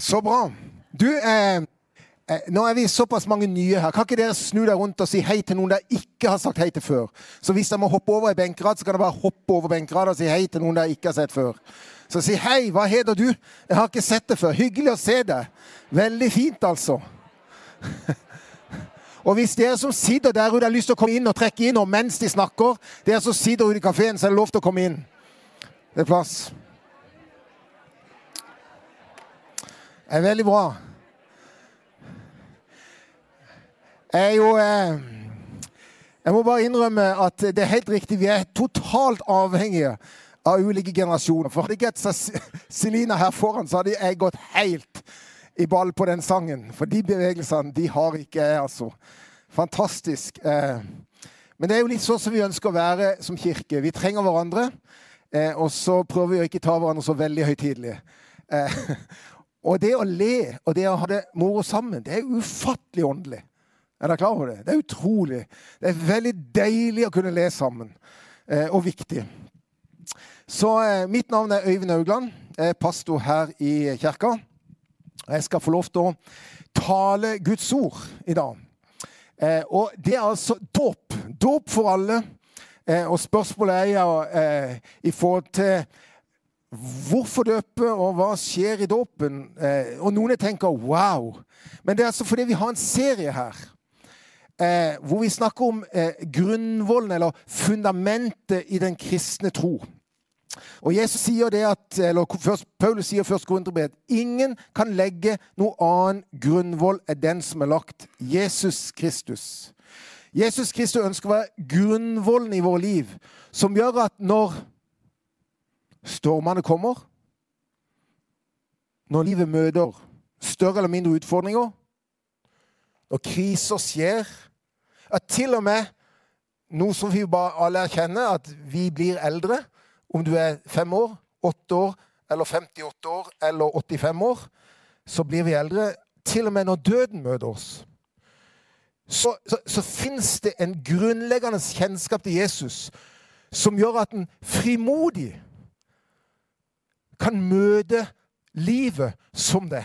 Så bra. Du, eh, eh, nå er vi såpass mange nye her. Kan ikke dere snu deg rundt og si hei til noen dere ikke har sagt hei til før? Så hvis dere må hoppe over i benkrad, så kan dere bare hoppe over benkrad og si hei til noen dere ikke har sett før. Så si hei, hva heter du? Jeg har ikke sett det før. Hyggelig å se deg. Veldig fint, altså. Og hvis dere som sitter der ute har lyst til å komme inn og trekke inn og mens de snakker, dere som sitter ute i kafeen, så er det lov til å komme inn. Det er plass. Er veldig bra. Jeg er jo eh, Jeg må bare innrømme at det er helt riktig. Vi er totalt avhengige av ulike generasjoner. For hadde ikke hatt Celina her foran, så hadde jeg gått helt i ball på den sangen. For de bevegelsene de har ikke jeg, altså. Fantastisk. Eh, men det er jo litt sånn som vi ønsker å være som kirke. Vi trenger hverandre. Eh, og så prøver vi å ikke ta hverandre så veldig høytidelig. Eh, og det å le og det å ha det moro sammen, det er ufattelig åndelig. Er dere klar over det? Det er utrolig. Det er veldig deilig å kunne le sammen. og viktig. Så mitt navn er Øyvind Augland. Jeg er pastor her i kirka. Jeg skal få lov til å tale Guds ord i dag. og det er altså dåp. Dåp for alle. Eh, og spørsmålet er ja, eh, i forhold til hvorfor døpe, og hva skjer i dåpen? Eh, og noen tenker wow. Men det er altså fordi vi har en serie her. Eh, hvor vi snakker om eh, grunnvollen, eller fundamentet i den kristne tro. Og Jesus sier det at, eller først, Paulus sier først at ingen kan legge noe annen grunnvoll enn den som er lagt Jesus Kristus. Jesus Kristus ønsker å være grunnvollen i vårt liv, som gjør at når stormene kommer, når livet møter større eller mindre utfordringer, når kriser skjer At til og med noe som vi bare alle erkjenner, at vi blir eldre. Om du er fem år, åtte år, eller 58 år eller 85 år, så blir vi eldre. Til og med når døden møter oss så, så, så fins det en grunnleggende kjennskap til Jesus som gjør at en frimodig kan møte livet som det.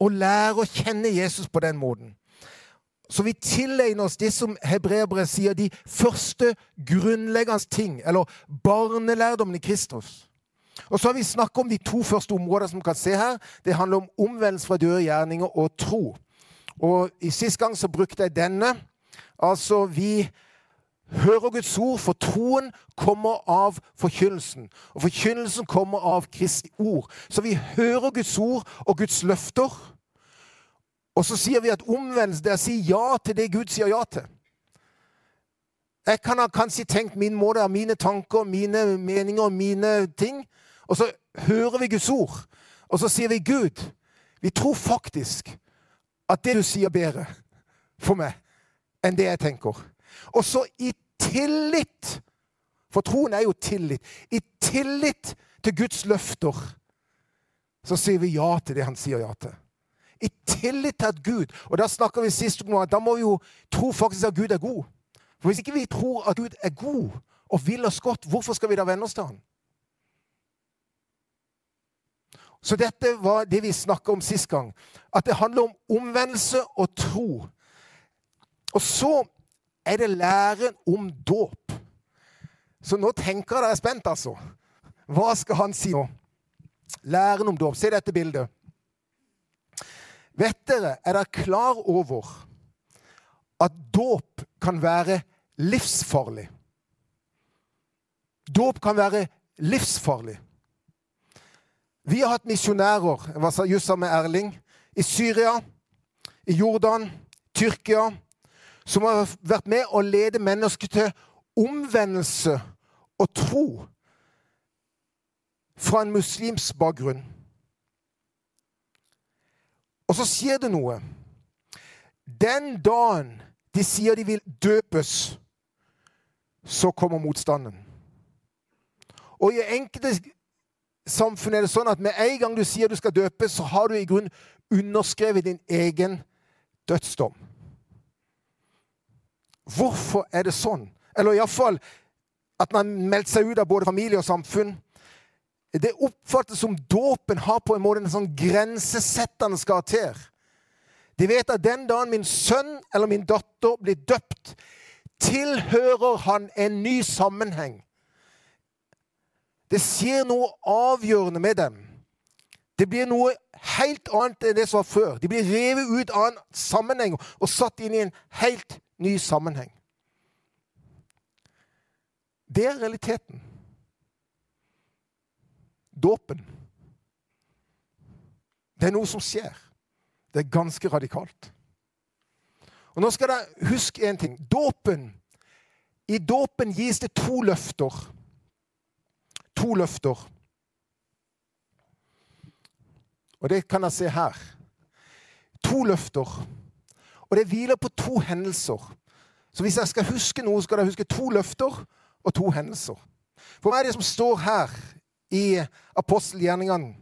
Og lære å kjenne Jesus på den måten. Så vi tilegner oss det som hebreerbrevet sier, de første grunnleggende ting, eller barnelærdommen i Kristus. Og så har vi snakket om de to første områdene som kan se her. Det handler om omvendelse fra døde gjerninger og tro. Og i Sist gang så brukte jeg denne. Altså, vi hører Guds ord, for troen kommer av forkynnelsen. Og forkynnelsen kommer av Kristi ord. Så vi hører Guds ord og Guds løfter. Og så sier vi at omvendelse det er å si ja til det Gud sier ja til. Jeg kan ha kanskje tenkt min måte av mine tanker, mine meninger mine ting. Og så hører vi Guds ord, og så sier vi Gud, vi tror faktisk at det du sier, bedre for meg enn det jeg tenker. Og så i tillit For troen er jo tillit. I tillit til Guds løfter så sier vi ja til det han sier ja til. I tillit til at Gud Og da snakker vi sist om at da må vi jo tro faktisk at Gud er god. For Hvis ikke vi tror at Gud er god og vil oss godt, hvorfor skal vi da venne oss til Han? Så dette var det vi snakka om sist gang. At det handler om omvendelse og tro. Og så er det læren om dåp. Så nå tenker jeg dere er spent, altså. Hva skal han si nå? Læren om dåp. Se dette bildet. Vet dere, er dere klar over at dåp kan være livsfarlig? Dåp kan være livsfarlig. Vi har hatt misjonærer jeg var just sammen med Erling, i Syria, i Jordan, Tyrkia, som har vært med å lede mennesker til omvendelse og tro fra en muslims bakgrunn. Og så skjer det noe. Den dagen de sier de vil døpes, så kommer motstanden. Og i enkelte samfunn er det sånn at med en gang du sier du skal døpes, så har du i grunn underskrevet din egen dødsdom. Hvorfor er det sånn? Eller iallfall at man har meldt seg ut av både familie og samfunn. det oppfattes som dåpen har på en måte en sånn grensesettende karakter. De vet at den dagen min sønn eller min datter blir døpt, tilhører han en ny sammenheng. Det skjer noe avgjørende med dem. Det blir noe helt annet enn det som var før. De blir revet ut av en sammenheng og satt inn i en helt ny sammenheng. Det er realiteten. Dåpen. Det er noe som skjer. Det er ganske radikalt. Og Nå skal dere huske én ting. Dåpen. I dåpen gis det to løfter. To løfter. Og det kan dere se her. To løfter. Og det hviler på to hendelser. Så hvis jeg skal huske noe, skal jeg huske to løfter og to hendelser. For hva er det som står her i apostelgjerningene?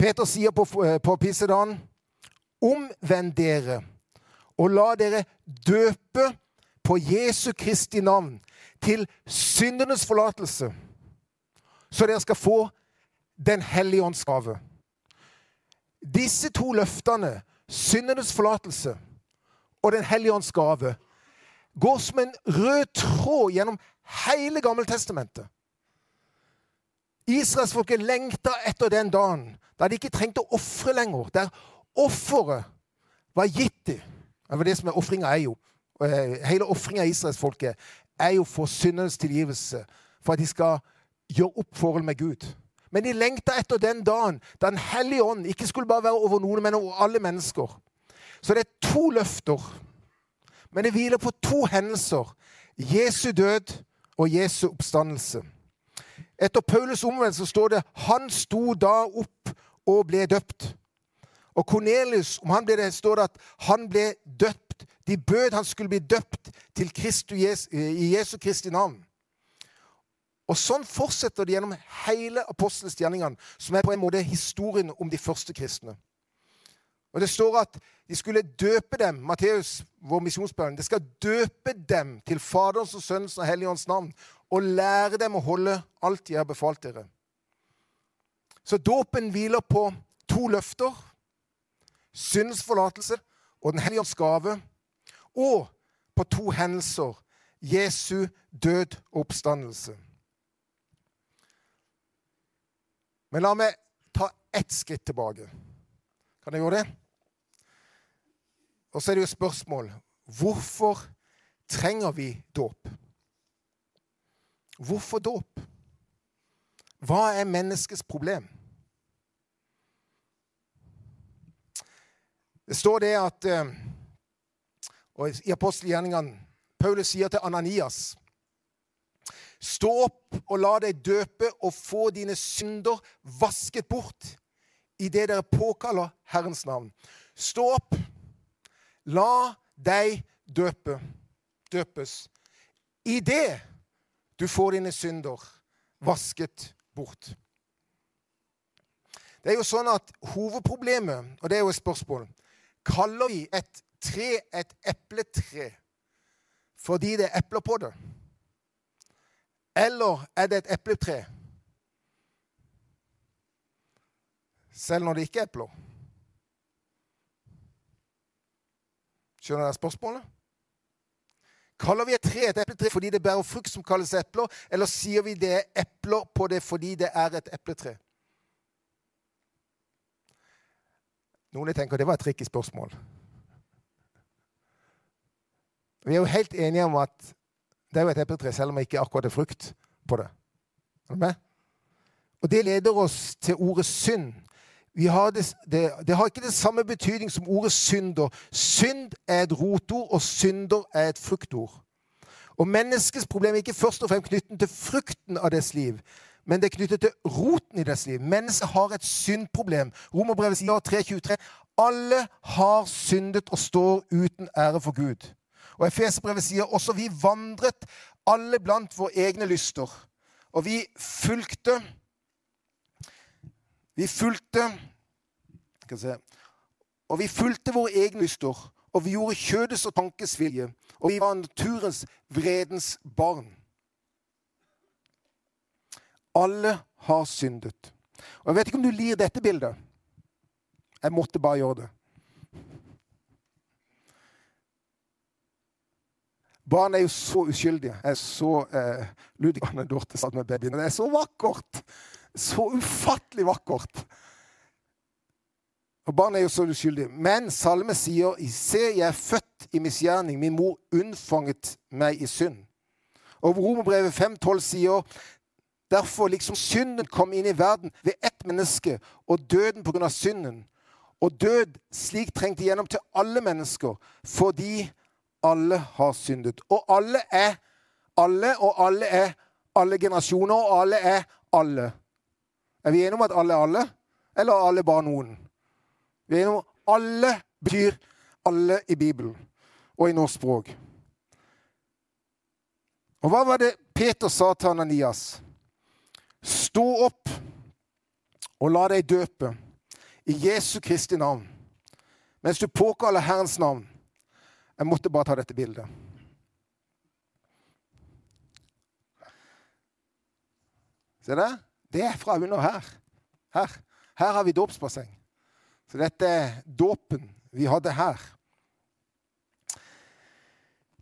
Peter sier på, på Pissedagen Omvend dere og la dere døpe på Jesu Kristi navn til syndenes forlatelse, så dere skal få Den hellige ånds gave. Disse to løftene, syndenes forlatelse og Den hellige ånds gave, går som en rød tråd gjennom hele Gammeltestamentet. Israelsfolket lengta etter den dagen da de ikke trengte å ofre lenger. Der offeret var gitt dem. Det var det som er ofringa er jo. Eh, hele ofringa av israelsfolket er jo for syndenes tilgivelse. For at de skal gjøre opp forholdet med Gud. Men de lengta etter den dagen da Den hellige ånd ikke skulle bare være over noen, men over alle mennesker. Så det er to løfter. Men det hviler på to hendelser. Jesu død og Jesu oppstandelse. Etter Paulus omvendelse står det han sto da opp og ble døpt. Og Kornelius, om han ble det, står det at han ble døpt. De bød han skulle bli døpt til Christu, i Jesu Kristi navn. Og Sånn fortsetter det gjennom hele apostelens gjerningene, som er på en måte historien om de første kristne. Og Det står at de skulle døpe dem Matteus, vår misjonsbønn, de skal døpe dem til Faderens og Sønnens og Helligåndens navn og lære dem å holde alt de har befalt dere. Så dåpen hviler på to løfter. Syndens forlatelse og Den hellige ånds gave. Og på to hendelser. Jesu død og oppstandelse. Men la meg ta ett skritt tilbake. Kan jeg gjøre det? Og så er det jo spørsmål hvorfor trenger vi dåp? Hvorfor dåp? Hva er menneskets problem? Det står det at eh, og I apostelgjerningene Paulus sier til Ananias Stå opp og la deg døpe og få dine synder vasket bort idet dere påkaller Herrens navn. Stå opp, la deg døpe, døpes idet du får dine synder vasket bort. Det er jo sånn at Hovedproblemet, og det er jo et spørsmål Kaller vi et tre et epletre fordi det er epler på det? Eller er det et epletre selv når det ikke er epler? Skjønner dere spørsmålet? Kaller vi et tre et epletre fordi det bærer frukt som kalles epler, eller sier vi det er epler på det fordi det er et epletre? Noen tenker det var et tricky spørsmål. Vi er jo helt enige om at det er jo et epletre, selv om det ikke akkurat er frukt på det. Er du med? Og det leder oss til ordet synd. Det, det, det, har ikke det samme betydning som ordet synder. Synd er et rotord, og synder er et fruktord. Og Menneskets problem er ikke først og fremst knyttet til frukten av dets liv, men det er knyttet til roten i dets liv. Mennesket har et syndproblem. Romerbrevet sier 3.23.: Alle har syndet og står uten ære for Gud. Og Efeserbrevet sier også vi vandret alle blant våre egne lyster. Og vi fulgte Vi fulgte skal se, Og vi fulgte våre egne lyster, og vi gjorde kjødets og tankes vilje. Og vi var naturens vredens barn. Alle har syndet. Og Jeg vet ikke om du lir dette bildet. Jeg måtte bare gjøre det. Barn er jo så uskyldige. Jeg så eh, Ludvig Anne Dorte satt med babyen. Det er så vakkert! Så ufattelig vakkert. Og Barn er jo så uskyldige. Men Salme sier Se, jeg er født i misgjerning. Min mor unnfanget meg i synd. Og Romerbrevet 5,12 sier Derfor liksom synden kom inn i verden ved ett menneske, og døden pga. synden. Og død slik trengte gjennom til alle mennesker, fordi alle har syndet. Og alle er alle, og alle er alle generasjoner, og alle er alle. Er vi enige om at alle er alle, eller er alle bare noen? Vi er enige om at alle betyr alle i Bibelen og i norsk språk. Og hva var det Peter sa til Ananias? Stå opp og la deg døpe i Jesu Kristi navn, mens du påkaller Herrens navn. Jeg måtte bare ta dette bildet. Ser det? Det er fra under her. Her, her har vi dåpsbasseng. Så dette er dåpen vi hadde her.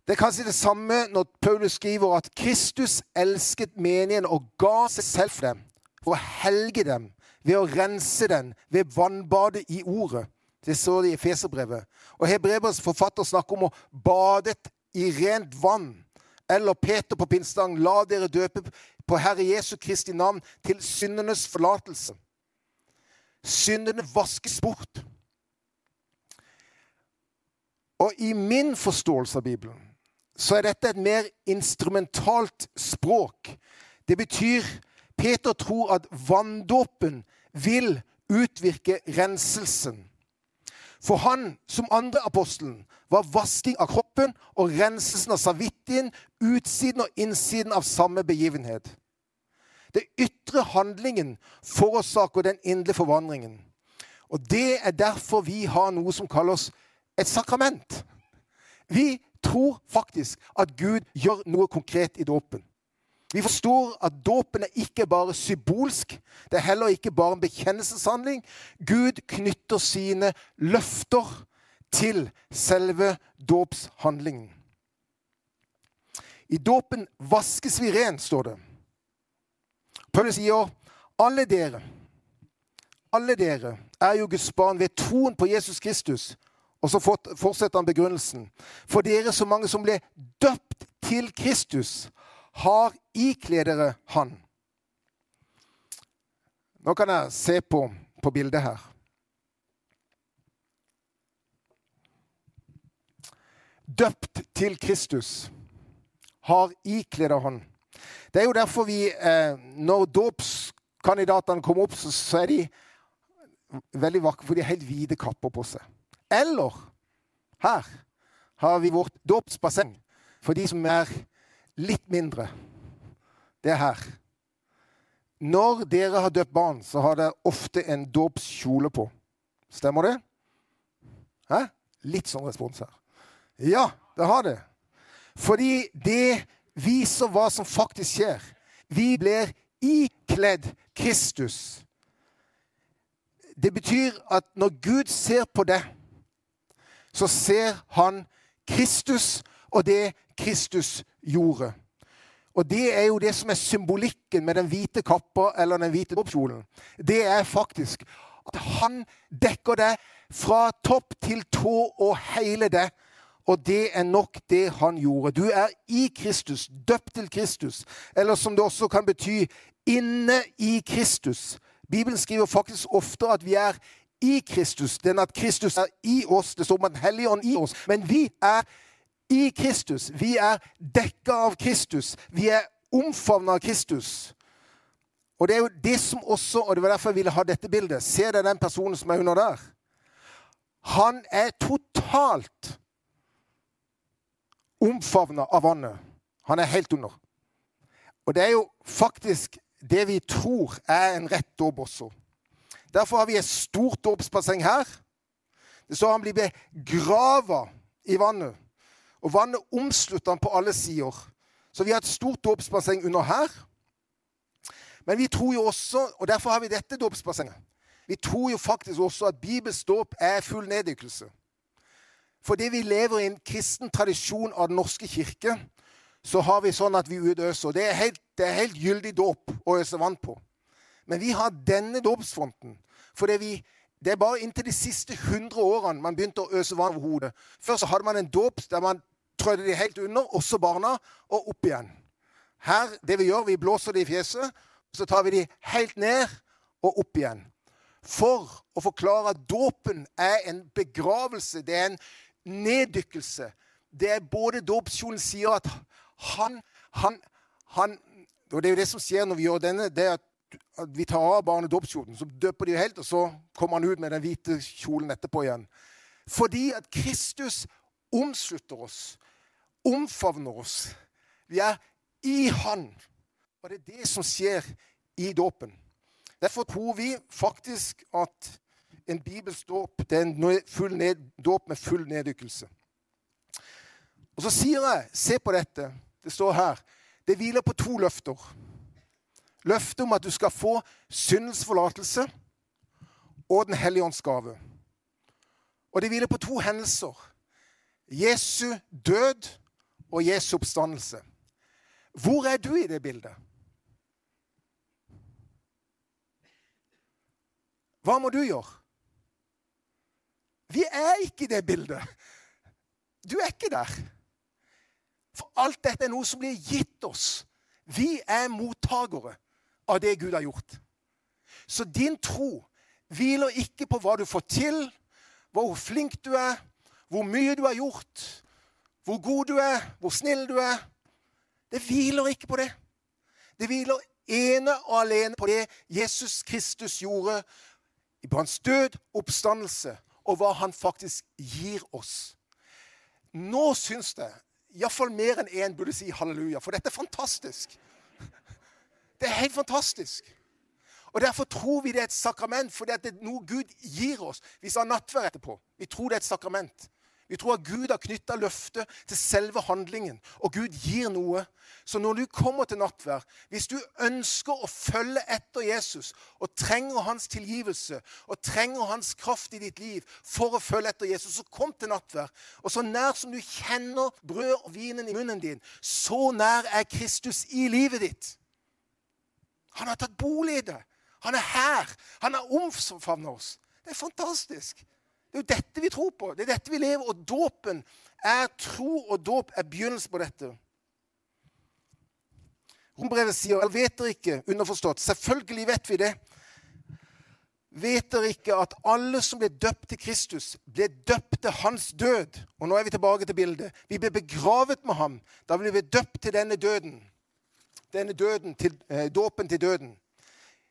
Det er kanskje det samme når Paulus skriver at Kristus elsket menigheten og ga seg selv for dem, for å helge dem, ved å rense den, ved vannbadet i ordet. Det står det i Feserbrevet. Og Hebreberets forfatter snakker om å badet i rent vann. Eller Peter på pinsedagen, la dere døpe på Herre Jesu Kristi navn til syndenes forlatelse. Syndene vaskes bort. Og i min forståelse av Bibelen så er dette et mer instrumentalt språk. Det betyr Peter tror at vanndåpen vil utvirke renselsen. For han, som andre apostelen, var vasking av kroppen og renselsen av savittien, utsiden og innsiden av samme begivenhet. Det ytre handlingen forårsaker den inderlige forvandringen. Og Det er derfor vi har noe som kalles et sakrament. Vi tror faktisk at Gud gjør noe konkret i dåpen. Vi forstår at dåpen er ikke bare symbolsk. Det er heller ikke bare en bekjennelseshandling. Gud knytter sine løfter til selve dåpshandlingen. I dåpen vaskes vi ren, står det. Paulus sier alle dere, alle dere er jo Guds barn ved troen på Jesus Kristus og så fortsetter han begrunnelsen. For dere så mange som ble døpt til Kristus, har ikledd dere Han. Nå kan jeg se på, på bildet her. Døpt til Kristus har ikledd Han. Det er jo derfor vi, eh, når dåpskandidatene kommer opp, så, er de veldig vakre, for de har helt hvite kapper på seg. Eller her har vi vårt dåpsbasseng for de som er litt mindre. Det er her. Når dere har døpt barn, så har dere ofte en dåpskjole på. Stemmer det? Hæ? Litt sånn respons her. Ja, det har det. Fordi det viser hva som faktisk skjer. Vi blir ikledd Kristus. Det betyr at når Gud ser på det så ser han Kristus og det Kristus gjorde. Og det er jo det som er symbolikken med den hvite kappa eller den hvite dåpskjolen. Det er faktisk at han dekker det fra topp til tå og hele det. Og det er nok det han gjorde. Du er i Kristus, døpt til Kristus. Eller som det også kan bety inne i Kristus. Bibelen skriver faktisk ofte at vi er i Kristus, den at Kristus er i oss. Det står om Den hellige ånd i oss. Men vi er i Kristus. Vi er dekka av Kristus. Vi er omfavna av Kristus. Og det er jo det som også, og det var derfor jeg ville ha dette bildet. Se dere den personen som er under der? Han er totalt omfavna av vannet. Han er helt under. Og det er jo faktisk det vi tror er en rett dåp også. Derfor har vi et stort dåpsbasseng her. Det står han blir begrava i vannet. Og vannet omslutter han på alle sider. Så vi har et stort dåpsbasseng under her. Men vi tror jo også, og derfor har vi dette dåpsbassenget Vi tror jo faktisk også at Bibels dåp er full neddykkelse. Fordi vi lever i en kristen tradisjon av Den norske kirke, så har vi sånn at vi utøser. Det er helt, det er helt gyldig dåp å øse vann på. Men vi har denne dåpsfronten fordi vi det er bare inntil de siste 100 årene man begynte å øse vann over hodet. Før så hadde man en dåp der man trødde de helt under, også barna, og opp igjen. Her, det Vi gjør, vi blåser de i fjeset, så tar vi de helt ned og opp igjen. For å forklare at dåpen er en begravelse, det er en neddykkelse. Det er både dåpskjolen sier at han, han, han Og det er jo det som skjer når vi gjør denne, det er at vi tar av barnet dåpskjolen, så døper de helt, og så kommer han ut med den hvite kjolen etterpå igjen. Fordi at Kristus omslutter oss, omfavner oss. Vi er i Han. Og det er det som skjer i dåpen. Derfor tror vi faktisk at en bibelsk dåp er en full ned, dåp med full neddykkelse. Og så sier jeg, se på dette, det står her, det hviler på to løfter. Løftet om at du skal få syndens forlatelse og Den hellige ånds gave. Og det hviler på to hendelser. Jesu død og Jesu oppstandelse. Hvor er du i det bildet? Hva må du gjøre? Vi er ikke i det bildet. Du er ikke der. For alt dette er noe som blir gitt oss. Vi er mottagere av det Gud har gjort. Så din tro hviler ikke på hva du får til, hvor flink du er, hvor mye du har gjort, hvor god du er, hvor snill du er. Det hviler ikke på det. Det hviler ene og alene på det Jesus Kristus gjorde på hans død, oppstandelse, og hva han faktisk gir oss. Nå syns jeg iallfall mer enn én burde si halleluja, for dette er fantastisk. Det er helt fantastisk. Og Derfor tror vi det er et sakrament, fordi det er noe Gud gir oss. Vi sa nattverd etterpå. Vi tror det er et sakrament. Vi tror at Gud har knytta løftet til selve handlingen, og Gud gir noe. Så når du kommer til nattverd, hvis du ønsker å følge etter Jesus og trenger hans tilgivelse og trenger hans kraft i ditt liv for å følge etter Jesus, så kom til nattverd. Og så nær som du kjenner brød og vinen i munnen din, så nær er Kristus i livet ditt. Han har tatt bolig i det. Han er her. Han har omfavnet oss. Det er fantastisk. Det er jo dette vi tror på. Det er dette vi lever. Og dåpen er tro, og dåp er begynnelsen på dette. Rombrevet sier eller vet dere ikke, underforstått. Selvfølgelig vet vi det. Vet dere ikke at alle som ble døpt til Kristus, ble døpt til hans død? Og nå er vi tilbake til bildet. Vi ble begravet med ham. Da ble vi døpt til denne døden denne døden til, eh, dåpen til døden.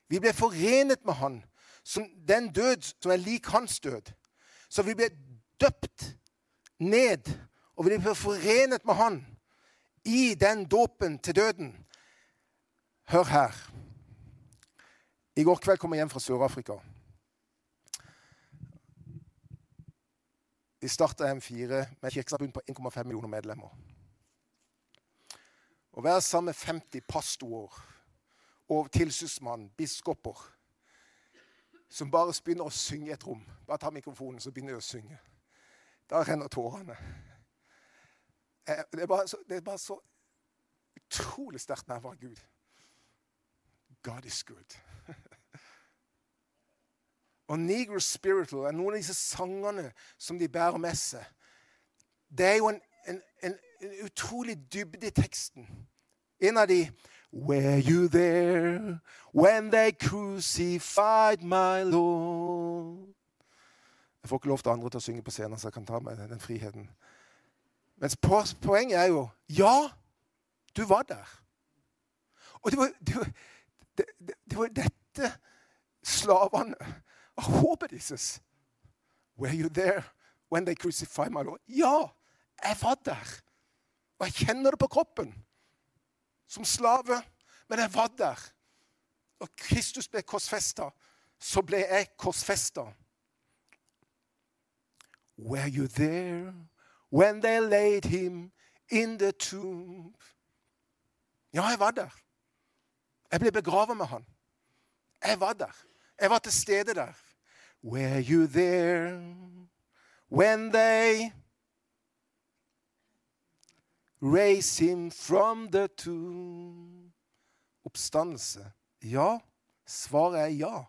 Vi ble forenet med han, som den død som er lik hans død. Så vi ble døpt ned, og vi ble forenet med han i den dåpen til døden. Hør her. I går kveld kom jeg hjem fra Sør-Afrika. Vi starta M4 med et kirkesamfunn på 1,5 millioner medlemmer. Å være sammen med 50 pastorer og tilsynsmann, biskoper, som bare begynner å synge i et rom. Bare ta mikrofonen, så begynner de å synge. Da renner tårene. Eh, det er bare så, er bare så utrolig sterkt nærvær av Gud. God is good. Og Negro Spiritual er noen av disse sangene som de bærer med seg. Det er jo en, en, en, en utrolig dybde i teksten. En av de Were you there when they crucified my Lord? Jeg får ikke lov til andre til å synge på scenen, så jeg kan ta meg den friheten. Mens poenget er jo Ja, du var der. Og det var, det var, det, det var dette slavene av håpet deres. Were you there when they crucified my Lord? Ja, jeg var der. Og jeg kjenner det på kroppen som slave, men jeg var der. Og Kristus ble korsfesta, så ble jeg korsfesta. Were you there when they laid him in the tomb? Ja, jeg var der. Jeg ble begravet med han. Jeg var der. Jeg var til stede der. Were you there when they raise him from the tomb? Oppstandelse. Ja. Svaret er ja.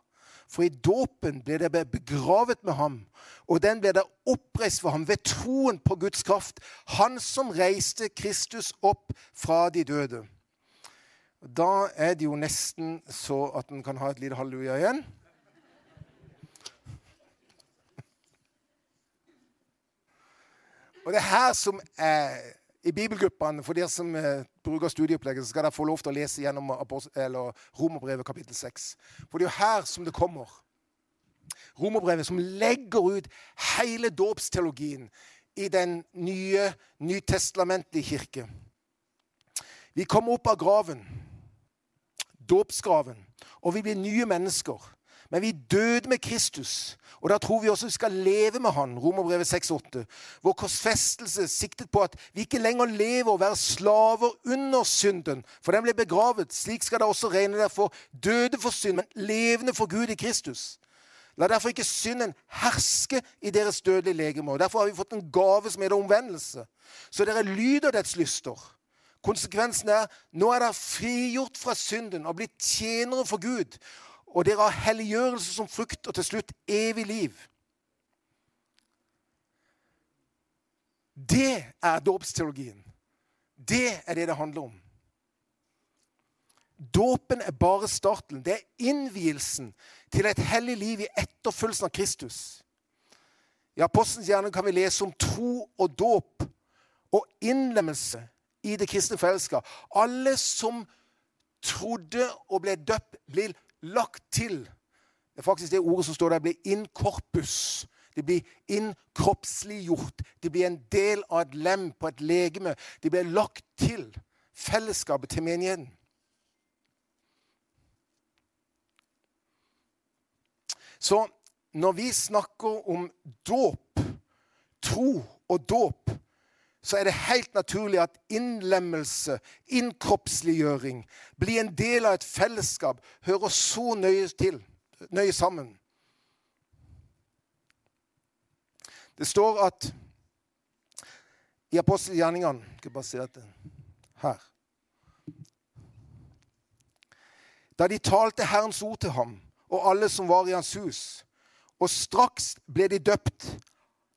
For i dåpen ble det begravet med ham, og den ble det oppreist for ham ved troen på Guds kraft. Han som reiste Kristus opp fra de døde. Da er det jo nesten så at en kan ha et lite halleluja igjen. Og det er her som er i bibelgruppene, for dere som eh, bruker studieopplegget, skal dere få lov til å lese gjennom Romerbrevet kapittel 6. For det er jo her som det kommer. Romerbrevet som legger ut hele dåpsteologien i den nye nytestamentlige kirke. Vi kommer opp av graven, dåpsgraven, og vi blir nye mennesker. Men vi døde med Kristus, og da tror vi også vi skal leve med Han. Romerbrevet 6,8. Vår korsfestelse siktet på at vi ikke lenger lever og være slaver under synden, for den ble begravet. Slik skal det også regne dere for døde for synd, men levende for Gud i Kristus. La derfor ikke synden herske i deres dødelige legemer. Derfor har vi fått en gave som heter omvendelse. Så dere lyder dets lyster. Konsekvensen er nå er dere frigjort fra synden og blitt tjenere for Gud og dere har helliggjørelse som frukt, og til slutt evig liv. Det er dåpsteologien. Det er det det handler om. Dåpen er bare starten. Det er innvielsen til et hellig liv i etterfølgelsen av Kristus. I Apostelens hjerne kan vi lese om tro og dåp og innlemmelse i det kristne fellesskap. Alle som trodde og ble døpt, blir lagt til. Det er faktisk det ordet som står der, blir inkorpus. De blir innkroppsliggjort. De blir en del av et lem på et legeme. De blir lagt til fellesskapet til menigheten. Så når vi snakker om dåp, tro og dåp, så er det helt naturlig at innlemmelse, innkroppsliggjøring, blir en del av et fellesskap, hører så nøye til, nøye sammen. Det står at i apostelgjerningene Skal bare si dette her. Da de talte Herrens ord til ham og alle som var i hans hus, og straks ble de døpt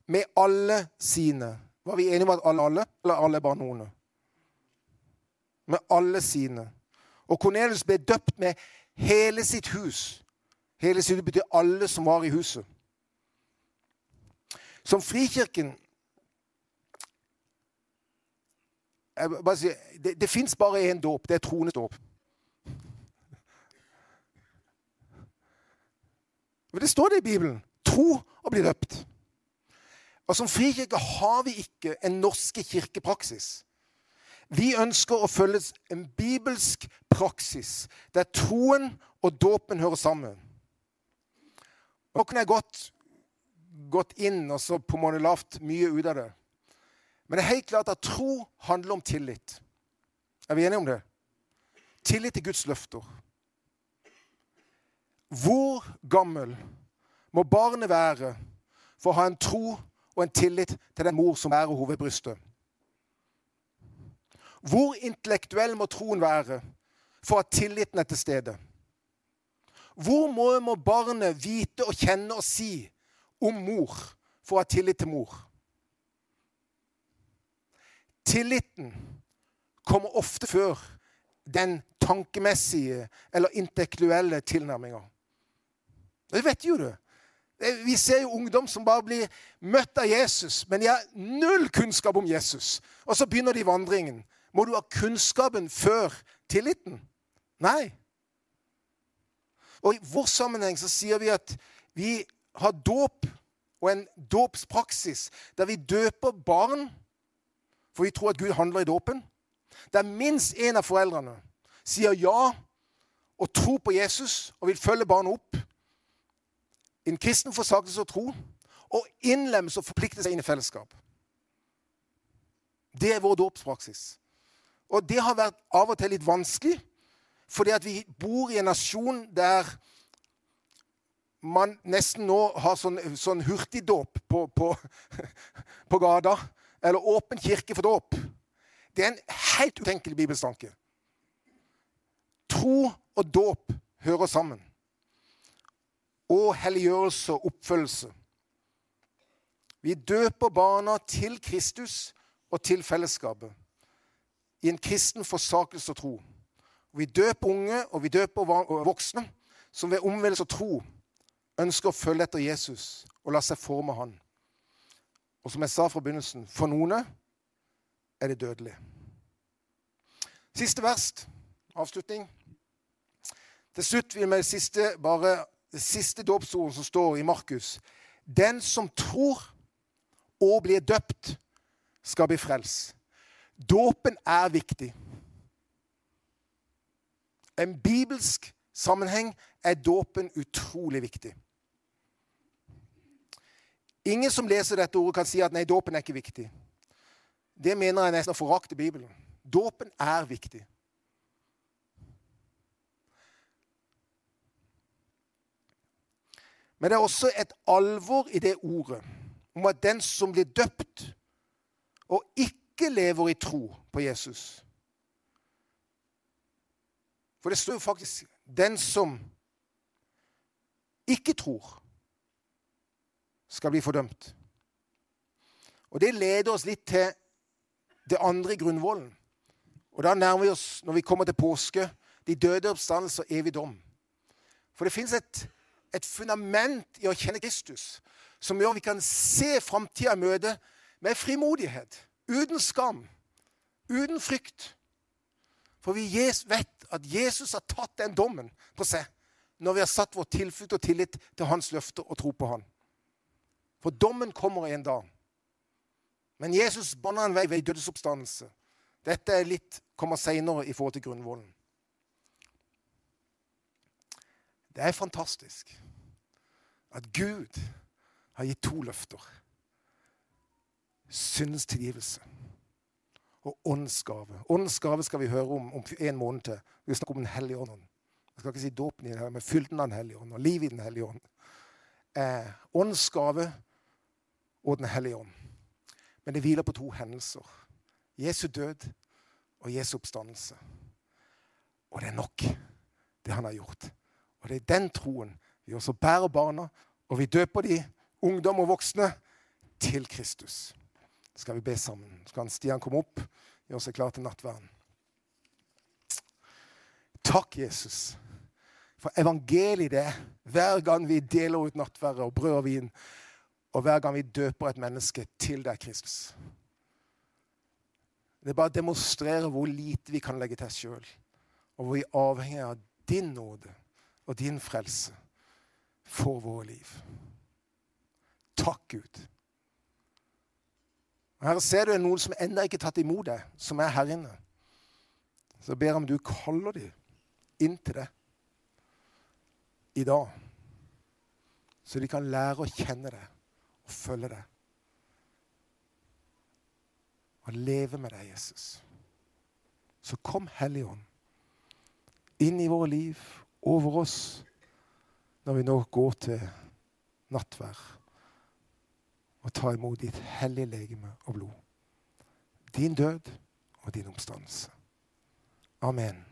med alle sine var vi enige om at alle alle, eller alle bare noen? Med alle sine. Og Kornelius ble døpt med hele sitt hus. Hele sitt betyr alle som var i huset. Som Frikirken bare sier, Det, det fins bare én dåp. Det er troende dåp. Det står det i Bibelen. Tro og bli døpt. Og Som frikirke har vi ikke en norske kirkepraksis. Vi ønsker å følge en bibelsk praksis der troen og dåpen hører sammen. Nå kunne jeg gått, gått inn og så på en måte lavt mye ut av det. Men det er helt klart at tro handler om tillit. Er vi enige om det? Tillit til Guds løfter. Hvor gammel må barnet være for å ha en tro og en tillit til den mor som bærer henne ved brystet. Hvor intellektuell må troen være for at tilliten er til stede? Hvor må, må barnet vite og kjenne og si om mor for å ha tillit til mor? Tilliten kommer ofte før den tankemessige eller intellektuelle tilnærminga. Det vet jo du. Vi ser jo ungdom som bare blir møtt av Jesus, men de har null kunnskap om Jesus. Og så begynner de vandringen. Må du ha kunnskapen før tilliten? Nei. Og I vår sammenheng så sier vi at vi har dåp og en dåpspraksis der vi døper barn, for vi tror at Gud handler i dåpen. Der minst én av foreldrene sier ja og tror på Jesus og vil følge barnet opp en kristen forsakelse og tro og innlemmelse og forplikte seg inn i fellesskap. Det er vår dåpspraksis. Og det har vært av og til litt vanskelig, fordi at vi bor i en nasjon der man nesten nå har sånn, sånn hurtigdåp på, på, på gata. Eller åpen kirke for dåp. Det er en helt utenkelig bibelstanke. Tro og dåp hører sammen. Og helliggjørelse og oppfølgelse. Vi døper barna til Kristus og til fellesskapet. I en kristen forsakelse og tro. Vi døper unge og vi døper voksne som ved omvendelse og tro ønsker å følge etter Jesus og la seg forme han. Og som jeg sa fra begynnelsen for noen er det dødelig. Siste vers, avslutning. Til slutt vil vi med det siste, bare det siste dåpsordet som står i Markus. Den som tror og blir døpt, skal bli frelst. Dåpen er viktig. En bibelsk sammenheng er dåpen utrolig viktig. Ingen som leser dette ordet, kan si at nei, dåpen er ikke viktig. Det mener jeg nesten å forakte Bibelen. Dåpen er viktig. Men det er også et alvor i det ordet om at den som blir døpt og ikke lever i tro på Jesus For det står jo faktisk 'den som ikke tror' skal bli fordømt. Og Det leder oss litt til det andre i grunnvollen. Og Da nærmer vi oss, når vi kommer til påske, de døde oppstandelse og evig dom. For det fins et, et, fundament i å kjenne Kristus som gjør at vi kan se framtida i møte med frimodighet, uten skam, uten frykt. For vi vet at Jesus har tatt den dommen på seg når vi har satt vår tilflukt og tillit til hans løfter og tro på han. For dommen kommer en dag. Men Jesus banna en vei ved dødsoppstandelse. Dette er litt, kommer seinere i forhold til grunnvollen. Det er fantastisk at Gud har gitt to løfter. Syndens tilgivelse og åndsgave. Åndsgave skal vi høre om om en måned til. Vi snakker om Den hellige ånd. Jeg skal ikke si dåpen i det, her, men fylden av Den hellige ånd og livet i Den hellige ånd. Eh, åndsgave og Den hellige ånd. Men det hviler på to hendelser. Jesu død og Jesu oppstandelse. Og det er nok, det han har gjort. Og det er den troen vi også bærer barna, og vi døper de, ungdom og voksne, til Kristus. Så skal vi be sammen. Så kan Stian komme opp, gjøre seg klar til nattverden. Takk, Jesus, for evangeliet det hver gang vi deler ut nattverdet og brød og vin og hver gang vi døper et menneske til deg, Kristus. Det bare demonstrerer hvor lite vi kan legge til sjøl, og hvor vi er avhengig av din nåde og din frelse for våre liv. Takk, Gud. Her ser du noen som ennå ikke er tatt imot deg, som er her inne. Så jeg ber om du kaller dem inn til deg i dag, så de kan lære å kjenne deg og følge deg. Og leve med deg, Jesus. Så kom Helligånd inn i våre liv, over oss, når vi nå går til nattvær og tar imot ditt hellige legeme og blod. Din død og din omstandelse. Amen.